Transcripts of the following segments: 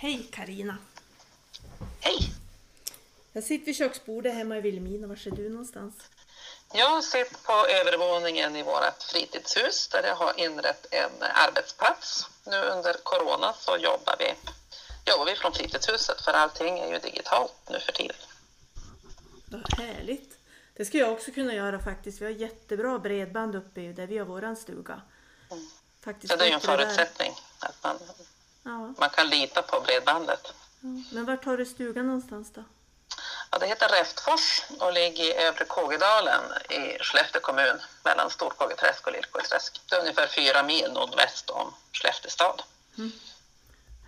Hej Karina. Hej! Jag sitter vid köksbordet hemma i Vilhelmina. Var är du någonstans? Jag sitter på övervåningen i vårt fritidshus där jag har inrett en arbetsplats. Nu under corona så jobbar vi, jobbar vi från fritidshuset för allting är ju digitalt nu för tiden. Vad härligt. Det ska jag också kunna göra faktiskt. Vi har jättebra bredband uppe där vi har våran stuga. Faktiskt Så det är ju en förutsättning att man, Ja, man kan lita på bredbandet. ja. Men vart har du stugan någonstans då? Ja, det heter Räftfors och ligger i Övre Kågedalen i Skellefteå kommun mellan Storkågeträsk och Lillkågeträsk. Det är ungefär fyra mil nordväst om Skellefteå stad.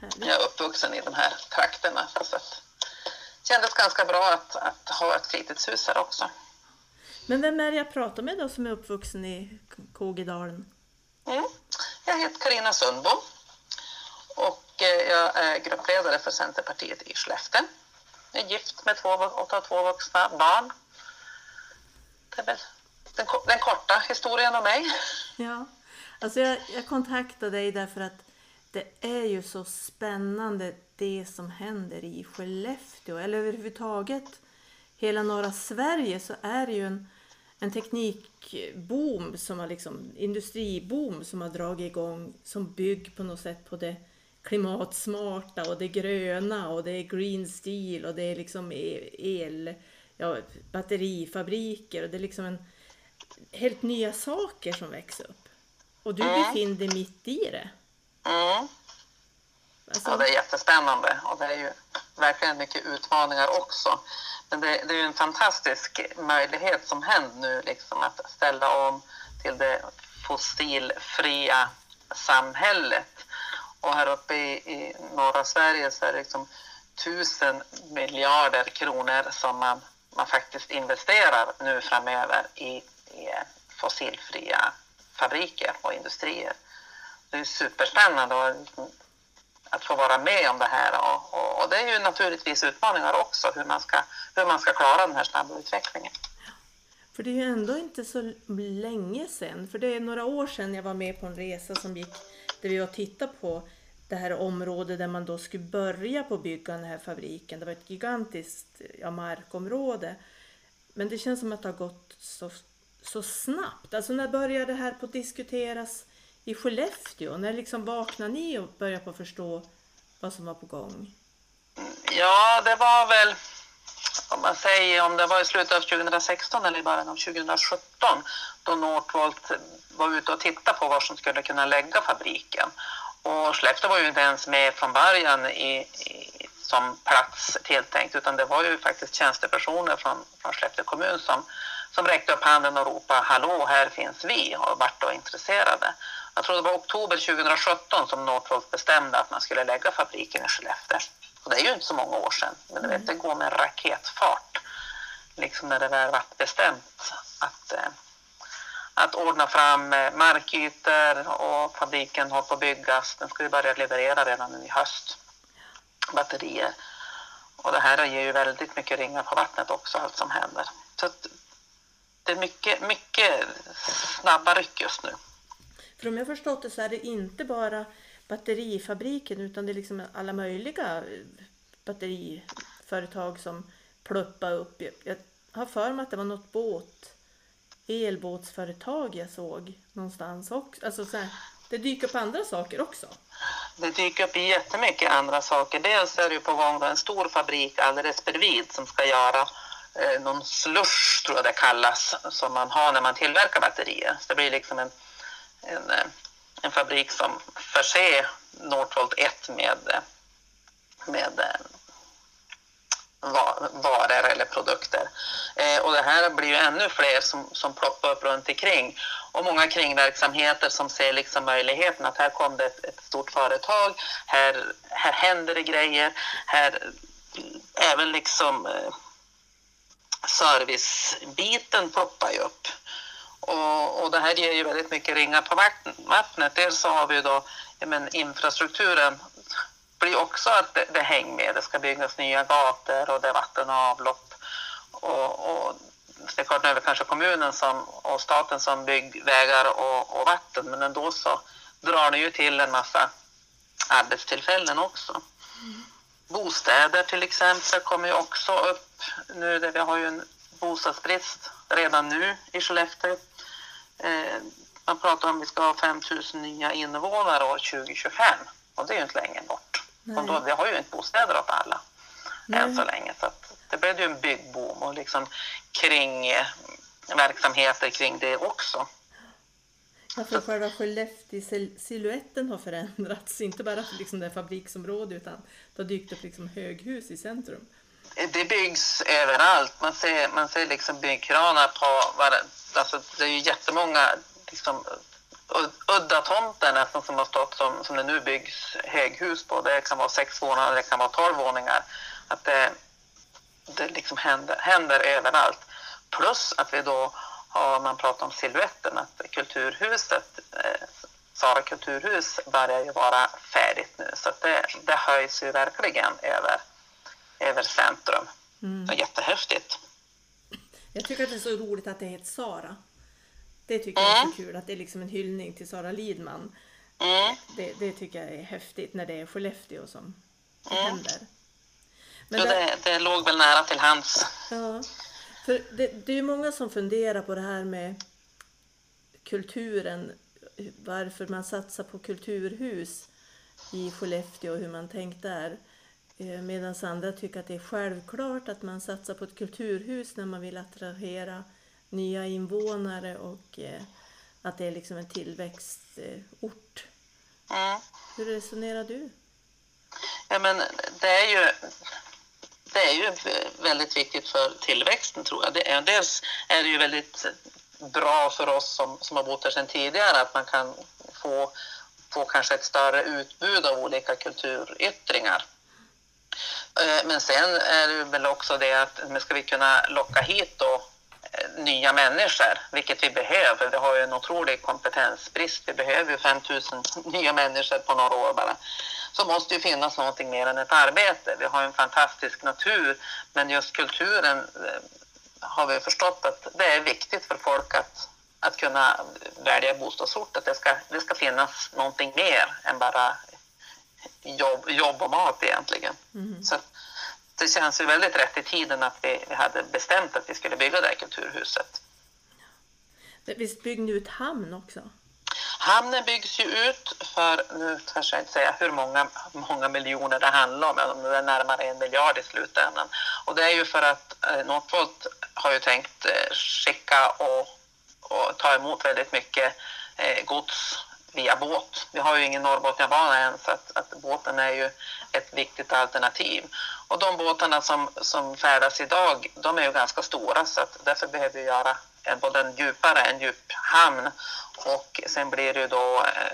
Härligt. Jag är uppvuxen i de här trakterna så att det kändes ganska bra att, att ha ett fritidshus här också. Men vem är det jag pratar med då som är uppvuxen i Kågedalen? Mm. Jag heter Karina Sundbom och eh, jag är gruppledare för Centerpartiet i Skellefteå. Jag är gift med två och har två vuxna barn. Det är väl den, den korta historien om mig. Ja, alltså jag, jag kontaktade dig därför att det är ju så spännande det som händer i Skellefteå, eller överhuvudtaget hela norra Sverige så är det ju en, en teknikboom, som har liksom, industriboom som har dragit igång som bygger på något sätt på det klimatsmarta och det gröna och det är green steel och det är liksom e- el, ja, batterifabriker och det är liksom en helt nya saker som växer upp. Och du Mm. befinner dig mitt i det. Mm. Alltså, Ja, det är jättespännande och det är ju verkligen mycket utmaningar också. Men det, det är ju en fantastisk möjlighet som händer nu, liksom att ställa om till det fossilfria samhället. Och här uppe i, i norra Sverige så är det liksom tusen miljarder kronor som man, man faktiskt investerar nu framöver i, i fossilfria fabriker och industrier. Det är superspännande och liksom att få vara med om det här. Och, och, och det är ju naturligtvis utmaningar också, hur man ska, hur man ska klara den här snabba utvecklingen. För det är ju ändå inte så länge sedan, för det är några år sedan jag var med på en resa som gick där vi var och tittade på det här området där man då skulle börja på att bygga den här fabriken. Det var ett gigantiskt ja, markområde. Men det känns som att det har gått så, så snabbt. Alltså när började det här på att diskuteras i Skellefteå? När liksom vaknade ni och började på att förstå vad som var på gång? Ja, det var väl, om man säger om det var i slutet av 2016 eller i början av 2017 då Northvolt var ute och tittade på var som skulle kunna lägga fabriken. Och Skellefteå var ju inte ens med från början i, i, som plats tilltänkt utan det var ju faktiskt tjänstepersoner från, från Skellefteå kommun som, som räckte upp handen och ropade hallå, här finns vi och vart då intresserade. Jag tror det var oktober 2017 som Northvolt bestämde att man skulle lägga fabriken i Skellefteå. Det är ju inte så många år sedan, men du vet, det går med raketfart. Liksom när det väl var bestämt att, eh, att ordna fram eh, markytor och fabriken håller på att byggas. Den ska ju börja leverera redan i höst, batterier. Och det här ger ju väldigt mycket ringar på vattnet också, allt som händer. Så det är mycket, mycket snabba ryck just nu. För om jag förstått det så är det inte bara batterifabriken utan det är liksom alla möjliga eh, batteriföretag som pluppar upp. Jag- har för mig att det var något båt, elbåtsföretag jag såg någonstans också. Alltså så här, det dyker upp andra saker också. Det dyker upp jättemycket andra saker. Dels är det ju på gång en stor fabrik alldeles bredvid som ska göra eh, någon slush, tror jag det kallas, som man har när man tillverkar batterier. Så det blir liksom en, en, eh, en fabrik som förser Northvolt 1 med, med eh, varor eller produkter. Eh, och det här blir ju ännu fler som, som ploppar upp runt omkring. Och många kringverksamheter som ser liksom möjligheten att här kom det ett, ett stort företag, här, här händer det grejer, här även liksom eh, servicebiten poppar ju upp. Och, och det här ger ju väldigt mycket ringar på vattnet. Dels så har vi då men infrastrukturen blir också att det, det hänger med. Det ska byggas nya gator och det är vatten och avlopp. Och, och det är klart, nu är det kanske kommunen som, och staten som bygger vägar och, och vatten, men ändå så drar det ju till en massa arbetstillfällen också. Bostäder till exempel kommer ju också upp nu där vi har ju en bostadsbrist redan nu i Skellefteå. Eh, man pratar om att vi ska ha 5 000 nya invånare år 2025 och det är ju inte länge bort. Och då, vi har ju inte bostäder åt alla Nej. än så länge. Så det blev ju en byggboom och liksom kring eh, verksamheter kring det också. Ja, för själva Skellefteå-siluetten har förändrats, inte bara liksom det fabriksområde utan det har dykt upp liksom höghus i centrum. Det byggs överallt. Man ser, man ser liksom byggkranar på... Alltså det är ju jättemånga liksom, udda tomter nästan som har stått som, som det nu byggs höghus på. Det kan vara sex våningar, det kan vara tolv våningar. Att det, det liksom händer, händer överallt. Plus att vi då har man pratat om siluetten, att Kulturhuset, eh, Sara kulturhus börjar ju vara färdigt nu så det, det höjs ju verkligen över, över centrum. Mm. Det är jättehäftigt. Jag tycker att det är så roligt att det heter Sara. Det tycker mm. jag är så kul, att det är liksom en hyllning till Sara Lidman. Mm. Det, det, tycker jag är häftigt när det är Skellefteå som det mm. händer. Men ja, det, det låg väl nära till hands. Ja. För det, det är många som funderar på det här med kulturen, varför man satsar på kulturhus i Skellefteå och hur man tänkt där. Eh, Medan andra tycker att det är självklart att man satsar på ett kulturhus när man vill attrahera nya invånare och eh, att det är liksom en tillväxtort. Mm. Hur resonerar du? Ja, men det är ju det är ju väldigt viktigt för tillväxten tror jag. Det är, dels är det ju väldigt bra för oss som, som har bott här sedan tidigare att man kan få, få kanske ett större utbud av olika kulturyttringar. Eh, men sen är det väl också det att ska vi kunna locka hit då eh, nya människor, vilket vi behöver. Vi har ju en otrolig kompetensbrist. Vi behöver ju 5000 nya människor på några år bara så måste ju finnas någonting mer än ett arbete. Vi har en fantastisk natur, men just kulturen eh, har vi förstått att det är viktigt för folk att, att kunna välja bostadsort, att det ska, det ska finnas någonting mer än bara jobb, jobb och mat egentligen. Mm. Så det känns ju väldigt rätt i tiden att vi, vi hade bestämt att vi skulle bygga det här kulturhuset. Visst byggde ni ut hamn också? Hamnen byggs ju ut för, nu törs jag inte säga hur många, många miljoner det handlar om, men det är närmare en miljard i slutändan. Och det är ju för att eh, Northvolt har ju tänkt eh, skicka och, och ta emot väldigt mycket eh, gods via båt. Vi har ju ingen Norrbotniabana än så att, att, båten är ju ett viktigt alternativ. Och de båtarna som, som färdas idag, de är ju ganska stora så att därför behöver vi göra en, både en djupare, en djup hamn och sen blir det ju då eh,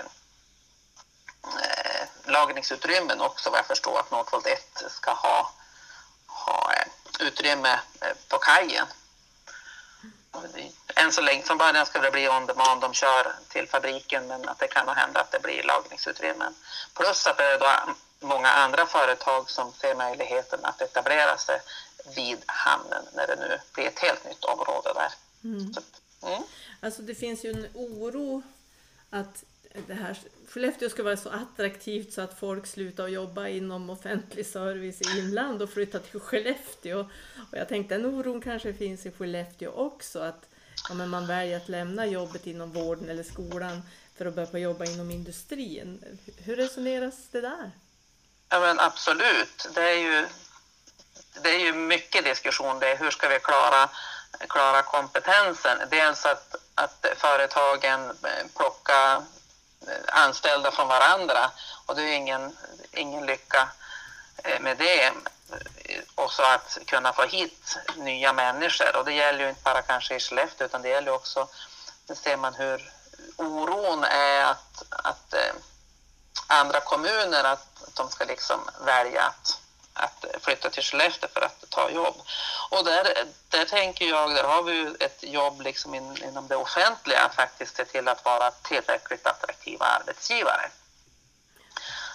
eh, lagringsutrymmen också vad jag förstår att Northvolt 1 ska ha, ha eh, utrymme eh, på kajen. Än så länge, från början ska det bli on demand, de kör till fabriken men att det kan nog hända att det blir lagringsutrymmen. Plus att det är då många andra företag som ser möjligheten att etablera sig vid hamnen när det nu blir ett helt nytt område där. Mm. Så, mm. Alltså det finns ju en oro att det här Skellefteå ska vara så attraktivt så att folk slutar jobba inom offentlig service i inland och flyttar till Skellefteå. Och jag tänkte den oron kanske finns i Skellefteå också, att ja, men man väljer att lämna jobbet inom vården eller skolan för att börja jobba inom industrin. Hur resoneras det där? Ja men absolut, det är ju, det är ju mycket diskussion det, hur ska vi klara klara kompetensen. Dels att, att företagen eh, plockar eh, anställda från varandra och det är ingen, ingen lycka Eh, med det. Eh, och så att kunna få hit nya människor och det gäller ju inte bara kanske i Skellefteå utan det gäller också, det ser man hur oron är att, att eh, andra kommuner att de ska liksom välja att att flytta till Skellefteå för att ta jobb. Och där, där tänker jag, där har vi ett jobb liksom in, inom det offentliga att faktiskt se till att vara tillräckligt attraktiva arbetsgivare.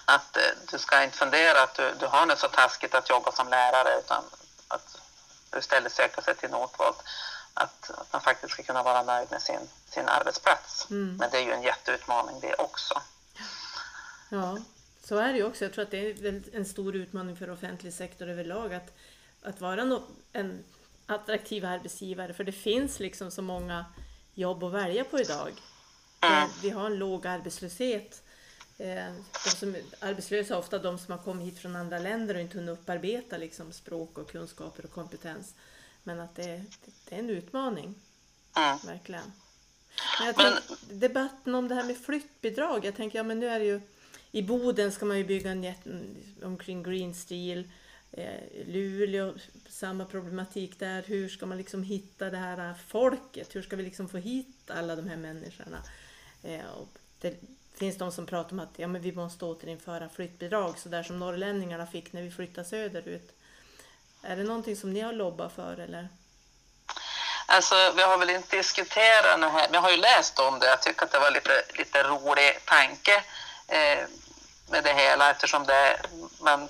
Att eh, du ska inte fundera att du, du har det så taskigt att jobba som lärare utan att du istället söker sig till Northvolt. Att, att man faktiskt ska kunna vara nöjd med sin, sin arbetsplats. Mm. Men det är ju en jätteutmaning det också. Ja, Så är det ju också. Jag tror att det är en stor utmaning för offentlig sektor överlag att, att vara en attraktiv arbetsgivare. För det finns liksom så många jobb att välja på idag. Mm. Vi har en låg arbetslöshet. Eh, de som är arbetslösa är ofta de som har kommit hit från andra länder och inte hunnit upparbeta liksom språk och kunskaper och kompetens. Men att det, det är en utmaning. Mm. Verkligen. Men men... debatten om det här med flyttbidrag. Jag tänker, ja men nu är det ju i Boden ska man ju bygga en omkring Green Steel. Eh, Luleå, samma problematik där. Hur ska man liksom hitta det här folket? Hur ska vi liksom få hit alla de här människorna? Eh, det finns de som pratar om att ja, men vi måste återinföra flyttbidrag så där som norrlänningarna fick när vi flyttade söderut. Är det någonting som ni har lobbat för eller? Alltså, vi har väl inte diskuterat det här, men jag har ju läst om det. Jag tycker att det var lite, lite rolig tanke eh, med det hela eftersom det, man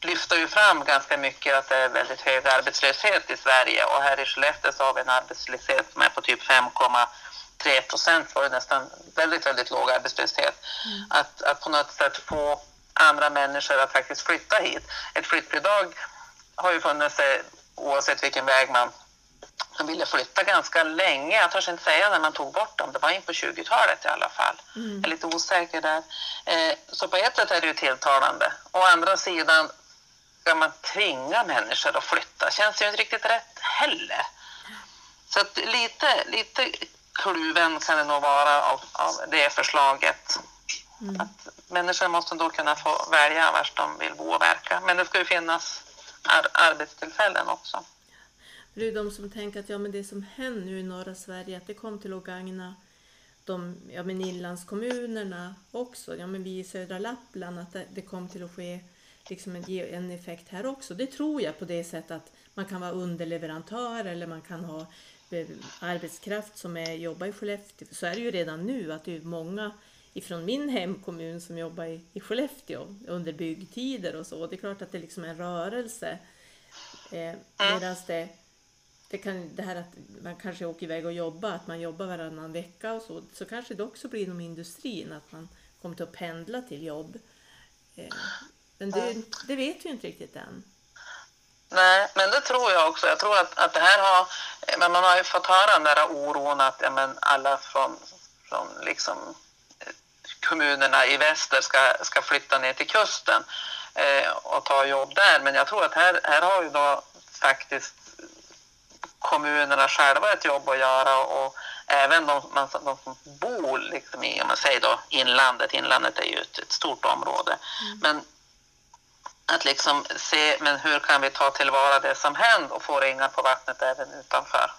lyfter ju fram ganska mycket att det är väldigt hög arbetslöshet i Sverige och här i Skellefteå så har vi en arbetslöshet som är på typ 5,3 procent var det nästan väldigt, väldigt låg arbetslöshet. Mm. Att, att på något sätt få andra människor att faktiskt flytta hit. Ett flyttbidrag har ju funnits oavsett vilken väg man, man ville flytta ganska länge. Jag törs inte säga när man tog bort dem. Det var in på 20-talet i alla fall. Mm. Jag är lite osäker där. Eh, så på ett sätt är det ju tilltalande. Å andra sidan ska man tvinga människor att flytta. Känns ju inte riktigt rätt heller. Så lite, lite kluven kan det nog vara av, av det förslaget. Mm. Att människor måste då kunna få välja var de vill bo och verka. Men det ska ju finnas ar arbetstillfällen också. Det är de som tänker att ja, men det som händer nu i norra Sverige, att det kom till att gagna de ja, men inlandskommunerna också. Ja, men vi i södra Lappland, att det, kom till att ske liksom en, en effekt här också. Det tror jag på det sättet att man kan vara underleverantör eller man kan ha arbetskraft som är, jobbar i Skellefteå. Så är det ju redan nu att det är många ifrån min hemkommun som jobbar i, i Skellefteå under byggtider och så. Det är klart att det liksom är en rörelse. Eh, Medan det, det, kan, det här att man kanske åker iväg och jobbar, att man jobbar varannan vecka och så, så kanske det också blir inom industrin, att man kommer till att pendla till jobb. Eh, men det, det vet vi inte riktigt än. Nej, men det tror jag också. Jag tror att, att det här har... Men man har ju fått höra den där oron att ja, men alla från, från liksom kommunerna i väster ska, ska flytta ner till kusten eh, och ta jobb där. Men jag tror att här, här har ju då faktiskt kommunerna själva ett jobb att göra och även de, de som bor liksom i, om man säger då inlandet, inlandet är ju ett, ett stort område. Mm. Men att liksom se, men hur kan vi ta tillvara det som händer och få ringar på vattnet även utanför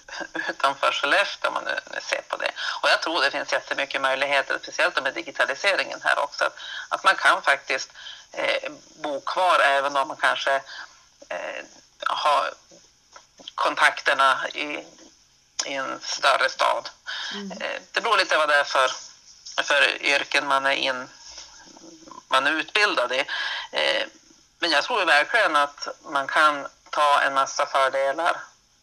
utanför Skellefteå om man nu, nu ser på det. Och jag tror det finns jättemycket möjligheter, speciellt med digitaliseringen här också, att, att man kan faktiskt eh, bo kvar även om man kanske eh, har kontakterna i, i en större stad. Mm. Eh, det beror lite vad det är för, för yrken man är, in, man är utbildad i. Eh, men jag tror verkligen att man kan ta en massa fördelar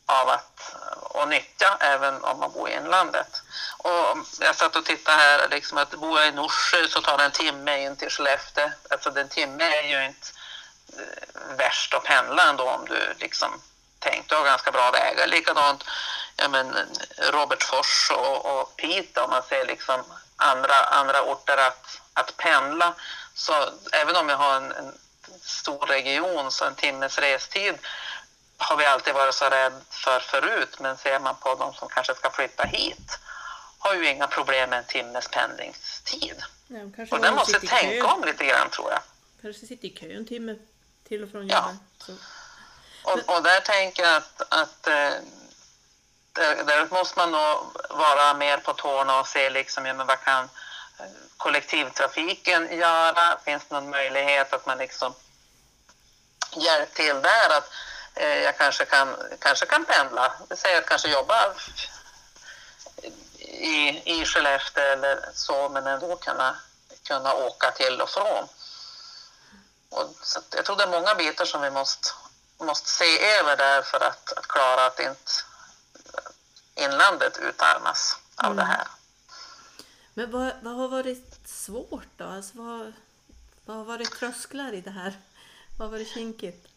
av att och nyttja även om man bor i inlandet. Och jag satt och tittade här, liksom att bor jag i Norsjö så tar det en timme in till Skellefteå. Alltså den timme är ju inte eh, värst att pendla ändå om du liksom tänkt. Du har ganska bra vägar. Likadant ja, men, Robertsfors och, och Piteå om man ser liksom andra, andra orter att, att pendla. Så även om jag har en, en stor region så en timmes restid har vi alltid varit så rädd för förut, men ser man på de som kanske ska flytta hit har ju inga problem med en timmes pendlingstid. Ja, och den måste tänka om lite grann tror jag. Kanske sitter i kö en timme till och från jobbet. Ja. Och, och, där tänker jag att, att eh, där, där, måste man nog vara mer på tårna och se liksom, ja, men vad kan kollektivtrafiken göra? Finns det någon möjlighet att man liksom hjälper till där? Att, Eh, jag kanske kan, kanske kan pendla. Säg att kanske jobba i, i Skellefteå eller så, men ändå kunna, kunna åka till och från. Och så jag tror det är många bitar som vi måste, måste se över där för att, att klara att inte inlandet utarmas av mm. det här. Men vad, vad har varit svårt då? Alltså vad, vad har varit trösklar i det här? Vad har varit kinkigt?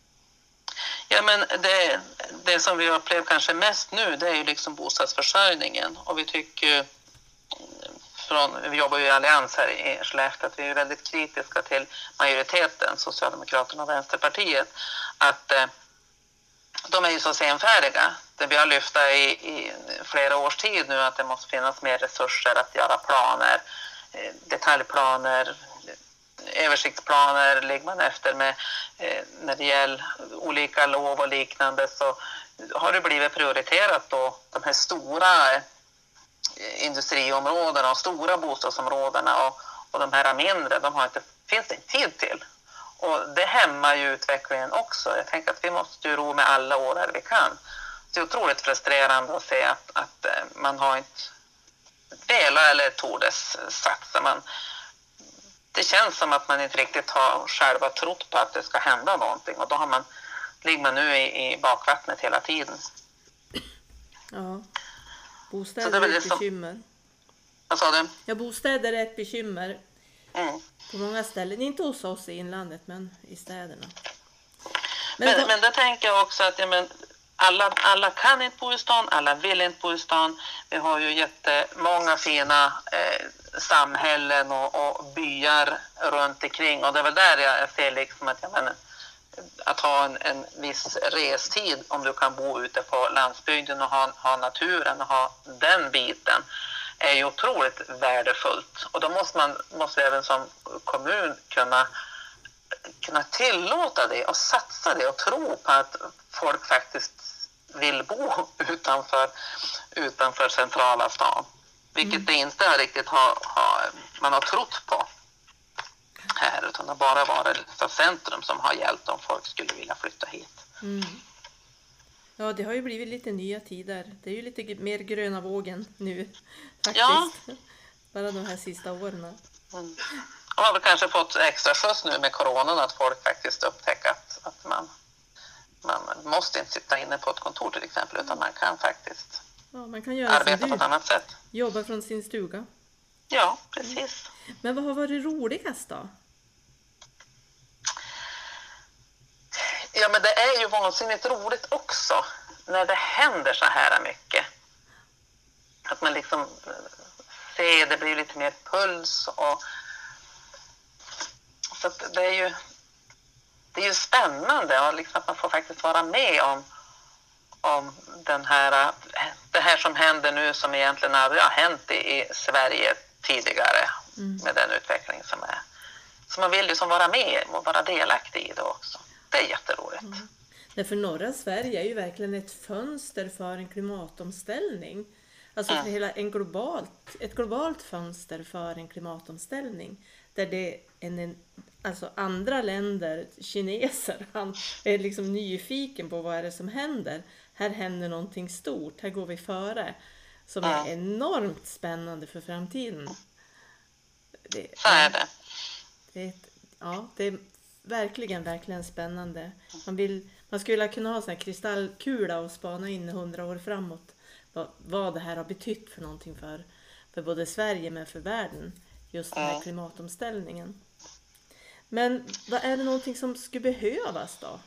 Ja, men det, det som vi upplever kanske mest nu det är ju liksom bostadsförsörjningen och vi tycker från, vi jobbar ju i Allians här i Skellefteå, att vi är väldigt kritiska till majoriteten, Socialdemokraterna och Vänsterpartiet, att eh, de är ju så senfärdiga. Det vi har lyft i, i flera års tid nu att det måste finnas mer resurser att göra planer, eh, detaljplaner, översiktsplaner ligger man efter med eh, när det gäller olika lov och liknande så har det blivit prioriterat då de här stora eh, industriområdena och stora bostadsområdena och, och de här mindre, de har inte, finns det inte tid till. Och det hämmar ju utvecklingen också. Jag tänker att vi måste ju ro med alla årar vi kan. Det är otroligt frustrerande att se att, att eh, man har inte velat eller tordes satsa. Man, det känns som att man inte riktigt har själva trott på att det ska hända någonting och då har man, ligger man nu i, i bakvattnet hela tiden. Ja. Bostäder är, ett bekymmer. Vad sa du? Ja, bostäder är ett bekymmer. Mm. På många ställen. Inte hos oss i inlandet, men i städerna. Men, men, då... men där tänker jag också att ja, men, alla, alla kan inte bo i stan, alla vill inte bo i stan. Vi har ju jättemånga fina eh, samhällen och, och, byar runt omkring och det är väl där jag, ser liksom att jag menar, att ha en, en viss restid om du kan bo ute på landsbygden och ha, ha naturen och ha den biten är ju otroligt värdefullt. Och då måste man måste även som kommun kunna, kunna tillåta det och satsa det och tro på att folk faktiskt vill bo utanför, utanför centrala stan. Vilket mm. det inte riktigt har, har, man har trott på här utan det har bara varit liksom centrum som har hjälpt om folk skulle vilja flytta hit. Mm. Ja, det har ju blivit lite nya tider. Det är ju lite mer gröna vågen nu faktiskt. Ja. Bara de här sista åren. Mm. Och har väl kanske fått extra skjuts nu med coronan att folk faktiskt upptäcker att, att man, man måste inte sitta inne på ett kontor till exempel utan man kan faktiskt ja, man kan arbeta på ett annat sätt. Jobba från sin stuga. Ja, precis. Men vad har varit roligast då? Ja, men det är ju vansinnigt roligt också när det händer så här mycket. Att man liksom ser, det blir lite mer puls och så det är ju det är ju spännande och liksom att man får faktiskt vara med om, om den här, det här som händer nu som egentligen aldrig har hänt i, Sverige tidigare mm. med den utveckling som är. Så man vill ju som vara med och vara delaktig i det också. Det är jätteroligt. Mm. Därför norra Sverige är ju verkligen ett fönster för en klimatomställning. Alltså mm. hela en globalt, ett globalt fönster för en klimatomställning. Där det en, alltså andra länder, kineser, han är liksom nyfiken på vad är det som händer. Här händer någonting stort, här går vi före. Som mm. är enormt spännande för framtiden. Det, Så är det. det ja, det är verkligen, verkligen spännande. Man, vill, man skulle kunna ha en kristallkula och spana in hundra år framåt vad, vad det här har betytt för någonting för, för både Sverige men för världen. Just den här klimatomställningen. Men vad är det någonting som skulle behövas då?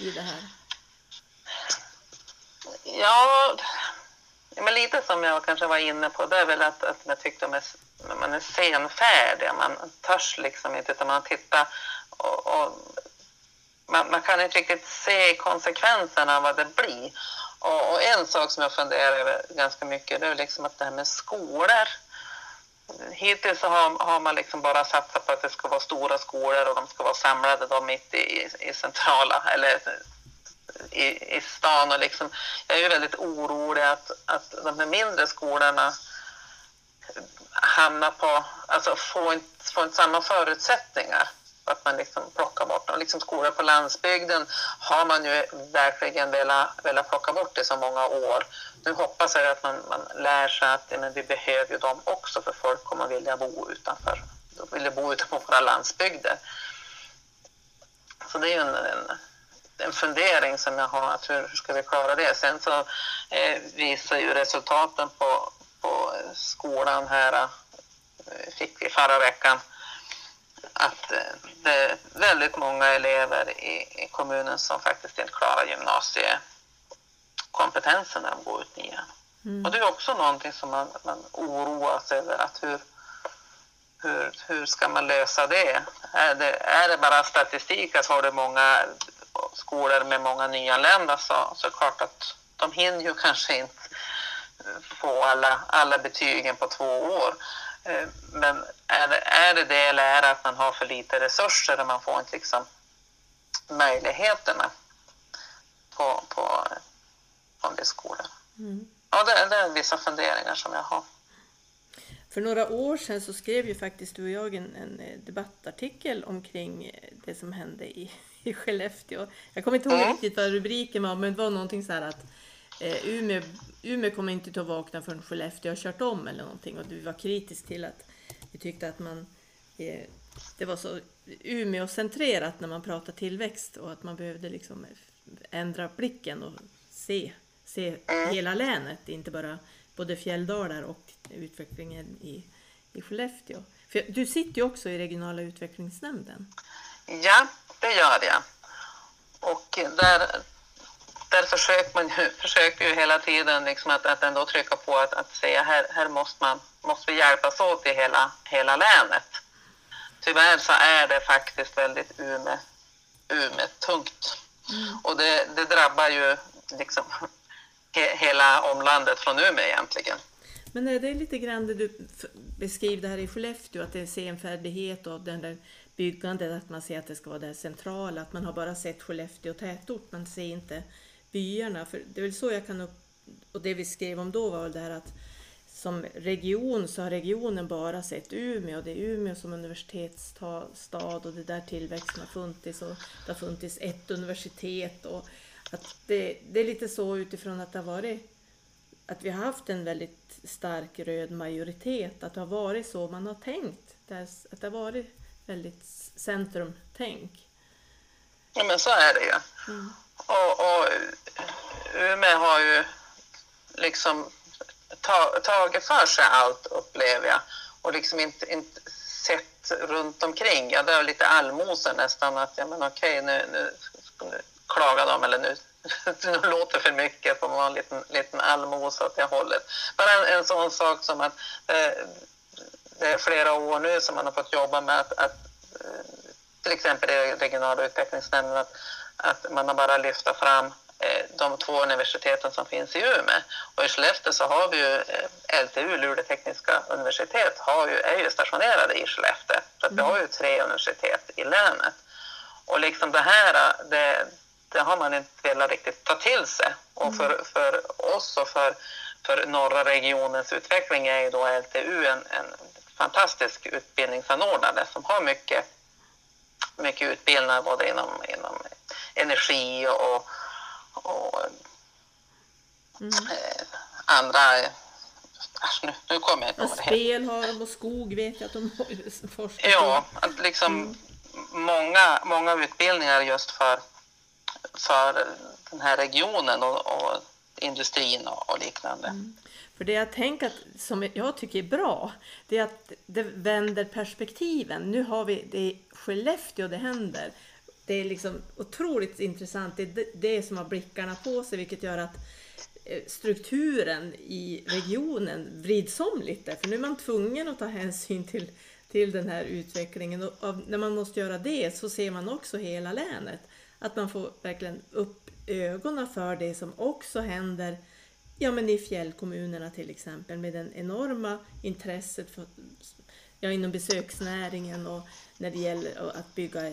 I det här? Ja, men lite som jag kanske var inne på, det är väl att, att jag tyckte att man är senfärdig, man törs liksom inte, utan man tittar och, och man, man, kan inte riktigt se konsekvenserna av vad det blir. Och, och, en sak som jag funderar över ganska mycket det är liksom att det här med skolor. Hittills så har, har man liksom bara satsat på att det ska vara stora skolor och de ska vara samlade då mitt i, i centrala eller i, i stan. Och liksom, jag är ju väldigt orolig att, att de här mindre skolorna hamnar på, alltså får inte, får inte samma förutsättningar att man liksom plockar bort dem. Liksom skolor på landsbygden har man ju verkligen velat, velat plocka bort i så många år. Nu hoppas jag att man, man lär sig att men vi behöver ju dem också för folk kommer vilja bo utanför, De vill bo utanför våra landsbygder. Så det är ju en, en, en fundering som jag har, att hur, hur ska vi klara det? Sen så eh, visar ju resultaten på, på skolan här eh, fick vi förra veckan att eh, det är väldigt många elever i, i kommunen som faktiskt inte klarar gymnasiekompetensen när de går ut nian. Mm. Och det är också någonting som man, man oroas över. Att hur, hur, hur ska man lösa det? Är det, är det bara statistik att har du många skolor med många nyanlända så, så är det klart att de hinner ju kanske inte få alla, alla betygen på två år. Eh, men är det, är det det eller är det att man har för lite resurser och man får inte liksom möjligheterna på, på, på en del skolor? Mm. Ja, det, det är vissa funderingar som jag har. För några år sedan så skrev ju faktiskt du och jag en, en debattartikel omkring det som hände i, i Skellefteå. Jag kommer inte ihåg mm. riktigt vad rubriken var, men det var någonting så här att eh, Umeå, Umeå kommer inte att vakna förrän Skellefteå har kört om eller någonting och du var kritisk till att vi tyckte att man eh, det var så Umeå-centrerat när man pratar tillväxt och att man behövde liksom ändra blicken och se, se hela länet, inte bara både fjälldalar och utvecklingen i, i Skellefteå. För du sitter ju också i regionala utvecklingsnämnden. Ja, det gör jag. Och där, där försöker man ju, försöker ju hela tiden liksom att, att ändå trycka på att, att säga här, här måste, man, måste vi hjälpas åt i hela, hela länet. Tyvärr så är det faktiskt väldigt Ume, Ume tungt. Mm. Och det, det drabbar ju liksom he, hela omlandet från Umeå egentligen. Men är det lite grann det du beskriver här i Skellefteå, att det är senfärdighet och den där byggandet, att man ser att det ska vara det centrala, att man har bara sett Skellefteå tätort, man ser inte byarna. För det är väl så jag kan upp... Och det vi skrev om då var det här att som region så har regionen bara sett Umeå. Det är Umeå som universitetsstad och det är där tillväxten har funnits och det har funnits ett universitet. Och att det, det är lite så utifrån att det har varit att vi har haft en väldigt stark röd majoritet, att det har varit så man har tänkt. Att det har varit väldigt centrumtänk. Ja men så är det ju. Mm. Och, och eh, Umeå har ju liksom tagit för sig allt upplever jag och liksom inte, inte sett runt omkring. Ja, det är lite allmosor nästan att ja men okej nu, nu, nu klagar de eller nu nu låter för mycket Får man ha en liten, liten allmosa åt det hållet. Bara en, en sån sak som att eh, det är flera år nu som man har fått jobba med att, att eh, till exempel i regionala utvecklingsnämnden att, att man har bara lyft fram eh, de två universiteten som finns i Umeå. Och i Skellefteå så har vi ju eh, LTU, Luleå tekniska universitet, har ju, är ju stationerade i Skellefteå. Så att vi har ju tre universitet i länet. Och liksom det här, det, det har man inte velat riktigt ta till sig. Och för, mm. för oss och för, för norra regionens utveckling är ju då LTU en, en fantastisk utbildningsanordnare som har mycket, mycket utbildningar både inom, inom energi och, och mm. eh, andra Asch, nu, nu kommer jag inte ihåg Spel har de och skog vet jag att de forskar Ja, att liksom mm. många, många utbildningar just för för den här regionen och, och industrin och, och liknande. Mm. För det jag tänker att, som jag tycker är bra, det är att det vänder perspektiven. Nu har vi det i Skellefteå det händer. Det är liksom otroligt intressant. Det är det som har blickarna på sig, vilket gör att eh, strukturen i regionen vrids om lite. För nu är man tvungen att ta hänsyn till, till den här utvecklingen. Och när man måste göra det så ser man också hela länet. Att man får verkligen upp ögonen för det som också händer ja, men i fjällkommunerna till exempel med det enorma intresset för, ja, inom besöksnäringen och när det gäller att bygga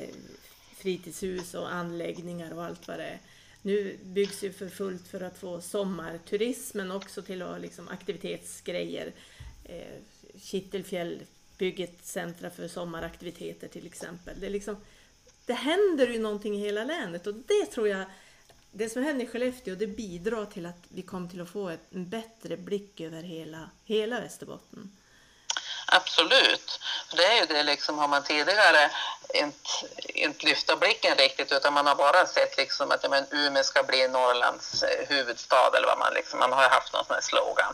fritidshus och anläggningar och allt vad det är. Nu byggs ju för fullt för att få sommarturismen också till att liksom aktivitetsgrejer. Eh, Kittelfjäll bygger ett centra för sommaraktiviteter till exempel. Det är liksom det händer ju någonting i hela länet och det tror jag, det som händer i Skellefteå, det bidrar till att vi kommer till att få en bättre blick över hela, hela Västerbotten. Absolut. Det är ju det liksom, har man tidigare inte, inte lyft blicken riktigt utan man har bara sett liksom att ja, men Umeå ska bli Norrlands eh, huvudstad eller vad man liksom, man har haft någon sån här slogan.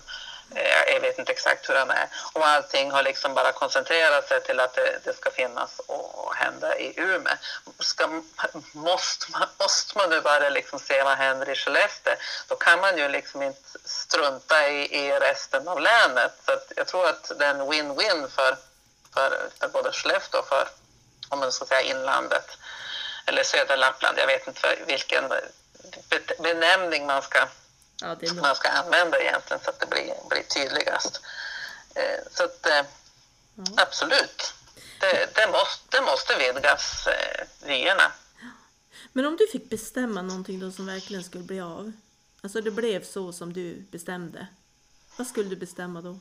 Eh, jag vet inte exakt hur den är. Och allting har liksom bara koncentrerat sig till att det, det ska finnas och, och hända i Umeå. Ska, måste, man, måste man nu bara liksom se vad händer i Skellefteå, då kan man ju liksom inte strunta i, i resten av länet. Så jag tror att det är en win-win för, för, för både Skellefteå och för om man ska säga inlandet eller södra Lappland. Jag vet inte vilken benämning man ska ja, man ska använda egentligen så att det blir, blir tydligast. Eh, så att, eh, mm. absolut, det, det, måste, det måste vidgas, eh, vyerna. Men om du fick bestämma någonting då som verkligen skulle bli av, alltså det blev så som du bestämde, vad skulle du bestämma då?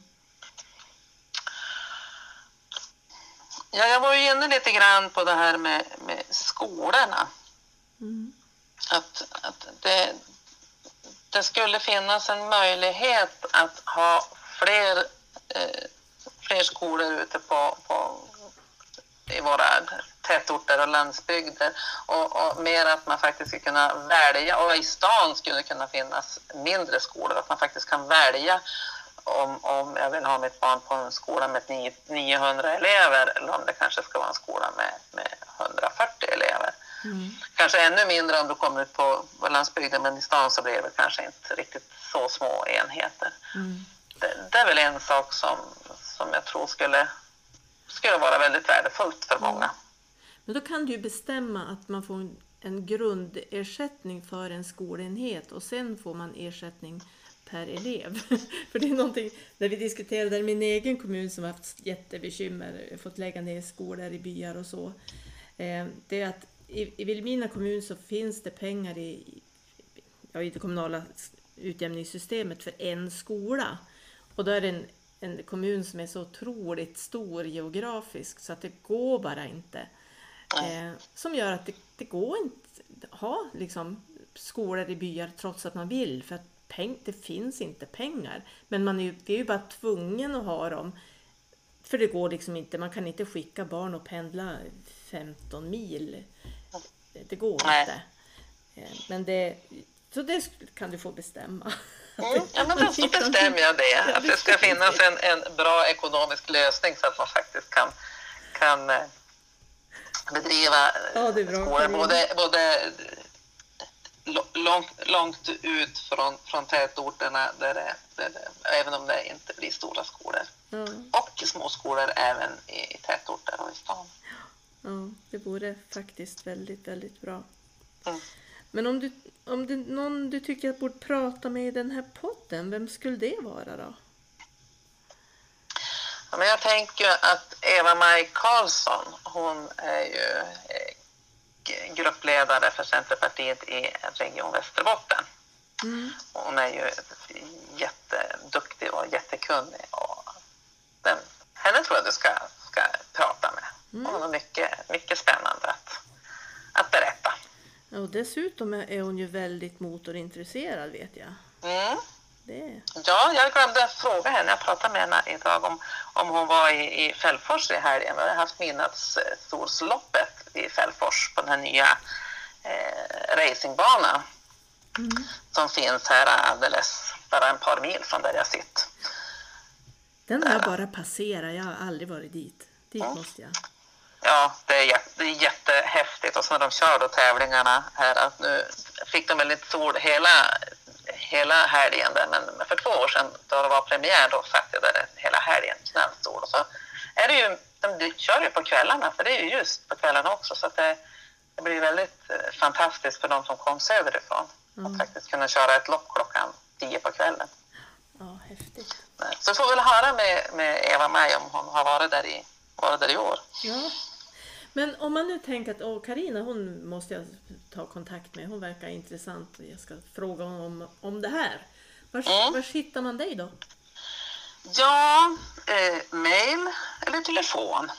Ja, jag var ju inne lite grann på det här med, med skolorna. Mm. Att, att det, det skulle finnas en möjlighet att ha fler, eh, fler skolor ute på, på, i våra tätorter och landsbygder. Och, och, mer att man faktiskt skulle kunna välja. Och i stan skulle det kunna finnas mindre skolor, att man faktiskt kan välja om, om jag vill ha mitt barn på en skola med 900 elever eller om det kanske ska vara en skola med, med 140 elever. Mm. Kanske ännu mindre om du kommer ut på, landsbygden, men i stan så blir det kanske inte riktigt så små enheter. Mm. Det, det, är väl en sak som, som jag tror skulle, skulle vara väldigt värdefullt för många. Mm. Men då kan du ju bestämma att man får en grundersättning för en skolenhet och sen får man ersättning per elev. för det är någonting, när vi diskuterade min egen kommun som haft jättebekymmer, fått lägga ner skolor i byar och så. Eh, det är att i, i Vilhelmina kommun så finns det pengar i, ja, i det kommunala utjämningssystemet för en skola. Och då är det en, en kommun som är så otroligt stor geografiskt så att det går bara inte. Eh, som gör att det, det går inte att ha liksom, skolor i byar trots att man vill. För att peng, det finns inte pengar. Men man är, det är ju bara tvungen att ha dem. För det går liksom inte, man kan inte skicka barn och pendla 15 mil det går Nej. inte. Eh, men det, så det kan du få bestämma. Mm, ja, men då så bestämmer jag det. Att det ska finnas en, en bra ekonomisk lösning så att man faktiskt kan, kan eh, bedriva ja, skolor både, både långt, långt ut från, från tätorterna, där det, där det, även om det inte blir stora skolor. Mm. Och små skolor även i, i tätorter och i stan. Ja, det vore faktiskt väldigt, väldigt bra. Mm. Men om, du, om det är någon du tycker att borde prata med i den här podden, vem skulle det vara då? Ja, men jag tänker att Eva-Maj Karlsson, hon är ju eh, gruppledare för Centerpartiet i Region Västerbotten. Mm. Hon är ju jätteduktig och jättekunnig. Och den, henne tror jag du ska, ska. Mm. Hon har mycket, mycket spännande att, att berätta. och dessutom är hon ju väldigt motorintresserad vet jag. Mm. Det. Ja, jag glömde fråga henne. Jag pratade med henne idag om, om hon var i, i Fällfors i helgen. Vi har haft midnattssolsloppet i Fällfors på den här nya eh, racingbanan mm. som finns här alldeles bara ett par mil från där jag sitter. Den har jag bara passerat. Jag har aldrig varit dit. Dit mm. måste jag. Ja, det är, jätte, det är jättehäftigt. Och så när de kör då tävlingarna här, att nu fick de väl inte sol hela, hela helgen där, men för två år sedan då det var premiär då satt jag där hela helgen, knallsol. Och så är det ju, de kör ju på kvällarna, för det är ju just på kvällarna också, så det, det blir väldigt eh, fantastiskt för de som kom söderifrån mm. att faktiskt kunna köra ett lopp klockan tio på kvällen. Ja, häftigt. Så får vi väl höra med, med Eva-Maj om hon har varit där i, varit där i år. Ja, men om man nu tänker att åh, Carina, hon måste jag ta kontakt med, hon verkar intressant och jag ska fråga om, om det här. Var, mm. var hittar man dig då? Ja, eh, mail eller telefon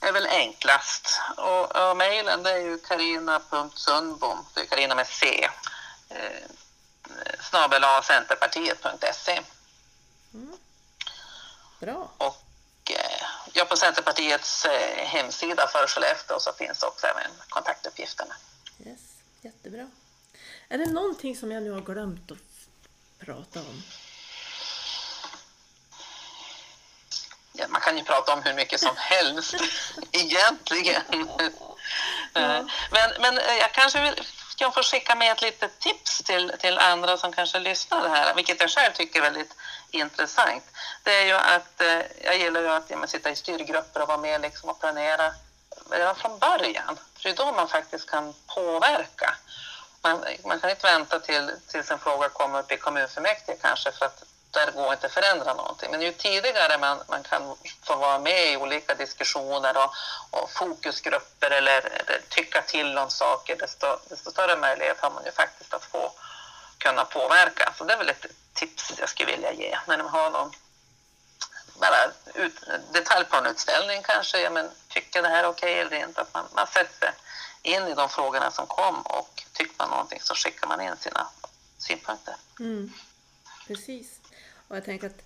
är väl enklast. Och, och mejlen det är ju karina.sundbom, det är Karina med C, eh, snabel centerpartiet.se. Mm. Bra. Och Eh, Ja, på Centerpartiets eh, hemsida för Skellefteå så finns också även kontaktuppgifterna. Yes, jättebra. Är det någonting som jag nu har glömt att prata om? Ja, man kan ju prata om hur mycket som helst egentligen. Ja. Eh, men, men eh, jag kanske vill jag får skicka med ett litet tips till, till andra som kanske lyssnar här, vilket jag själv tycker är väldigt intressant. Det är ju att eh, jag gillar ju att ja, sitta i styrgrupper och vara med liksom och planera redan från början. För det är då man faktiskt kan påverka. Man, man kan inte vänta till, tills en fråga kommer upp i kommunfullmäktige kanske för att där går inte att förändra någonting. Men ju tidigare man, man kan få vara med i olika diskussioner och, och fokusgrupper eller, eller, tycka till om saker, desto, desto större möjlighet har man ju faktiskt att få kunna påverka. Så det är väl ett tips jag skulle vilja ge när man har någon bara ut, detalj på en utställning kanske, ja, men tycker det här är okej eller inte, att man, man sätter in i de frågorna som kom och tycker man någonting så skickar man in sina synpunkter. Mm. Precis. Och jag tänker att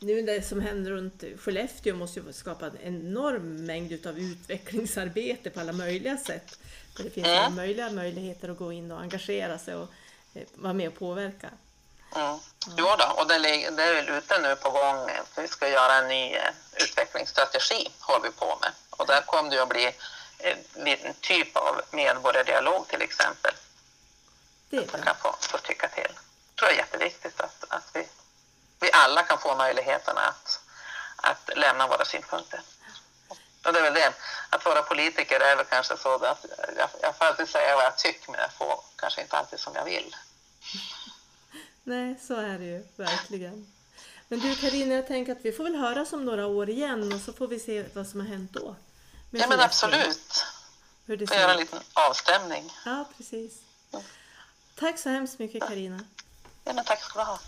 nu det som händer runt Skellefteå måste ju skapa en enorm mängd av utvecklingsarbete på alla möjliga sätt. Där det finns mm. alla möjliga möjligheter att gå in och engagera sig och vara med och påverka. Mm. Jo då, och det, det är väl ute nu på gång. Vi ska göra en ny eh, utvecklingsstrategi, håller vi på med. Och där kommer det att bli en typ av medborgardialog till exempel. Det är man kan få, få tycka till. Det tror jag är jätteviktigt att, att vi, vi alla kan få möjligheten att, att lämna våra synpunkter. Och det är väl det, att vara politiker är väl kanske så att jag, jag får alltid säga vad jag tycker men jag får kanske inte alltid som jag vill. Nej, så är det ju verkligen. Men du Karina, jag tänker att vi får väl höras om några år igen och så får vi se vad som har hänt då. Men ja men absolut. Hur det får göra en liten avstämning. Ja, precis. Tack så hemskt mycket Karina. Ja, men tack ska du ha.